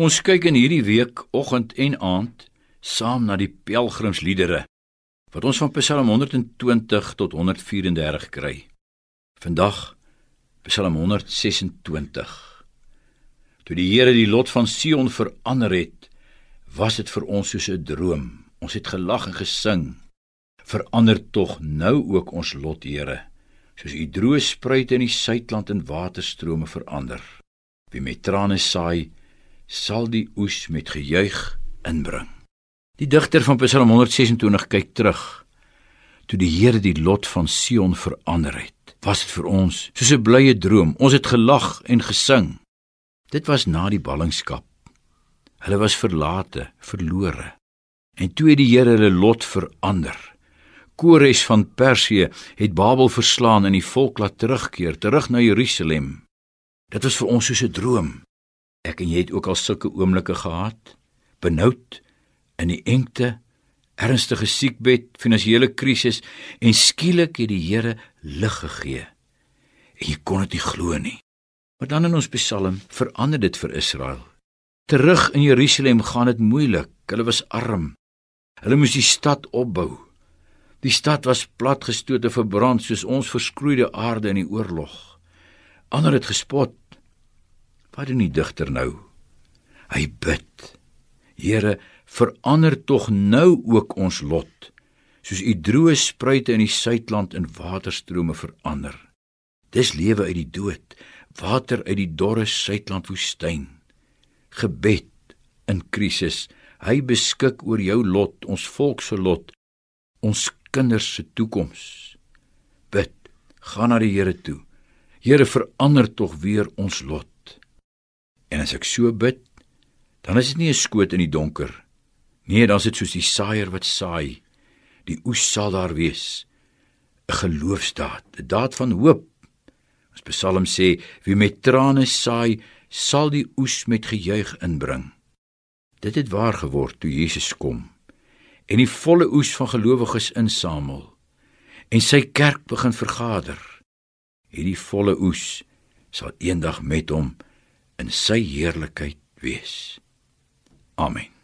Ons kyk in hierdie week oggend en aand saam na die pelgrimsliedere wat ons van Psalm 120 tot 134 kry. Vandag Psalm 126. Toe die Here die lot van Sion verander het, was dit vir ons soos 'n droom. Ons het gelag en gesing. Verander tog nou ook ons lot, Here, soos u droë spruite in die suidland in waterstrome verander. Wie met trane saai, sal die oes met gejuig inbring. Die digter van Psalm 126 kyk terug toe die Here die lot van Sion verander het. Was dit vir ons soos 'n blye droom? Ons het gelag en gesing. Dit was na die ballingskap. Hulle was verlate, verlore. En toe het die Here hulle lot verander. Kores van Persië het Babel verslaan en die volk laat terugkeer, terug na Jerusalem. Dit was vir ons soos 'n droom. Ek en jy het ook al sulke oomblikke gehad, benoud in die engte, ernstige siekbed, finansiële krisis en skielik het die Here lig gegee. En jy kon dit nie glo nie. Maar dan in ons Psalm verander dit vir Israel. Terug in Jerusalem gaan dit moeilik. Hulle was arm. Hulle moes die stad opbou. Die stad was platgestoot en verbrand soos ons verskroeide aarde in die oorlog. Ander het gespot. Wat doen die digter nou? Hy bid. Here, verander tog nou ook ons lot, soos u droë spruite in die suidland in waterstrome verander. Dis lewe uit die dood, water uit die dorre suidland woestyn. Gebed in krisis. Hy beskik oor jou lot, ons volk se lot, ons kinders se toekoms. Bid, gaan na die Here toe. Here, verander tog weer ons lot. En as ek so bid, dan is dit nie 'n skoot in die donker. Nee, dan is dit soos die saaier wat saai. Die oes sal daar wees. 'n Geloofsdaad, 'n daad van hoop. Ons Psalm sê, wie met trane saai, sal die oes met gejuig inbring. Dit het waar geword toe Jesus kom en die volle oes van gelowiges insamel en sy kerk begin vergader. Hierdie volle oes sal eendag met hom in sy heerlikheid wees. Amen.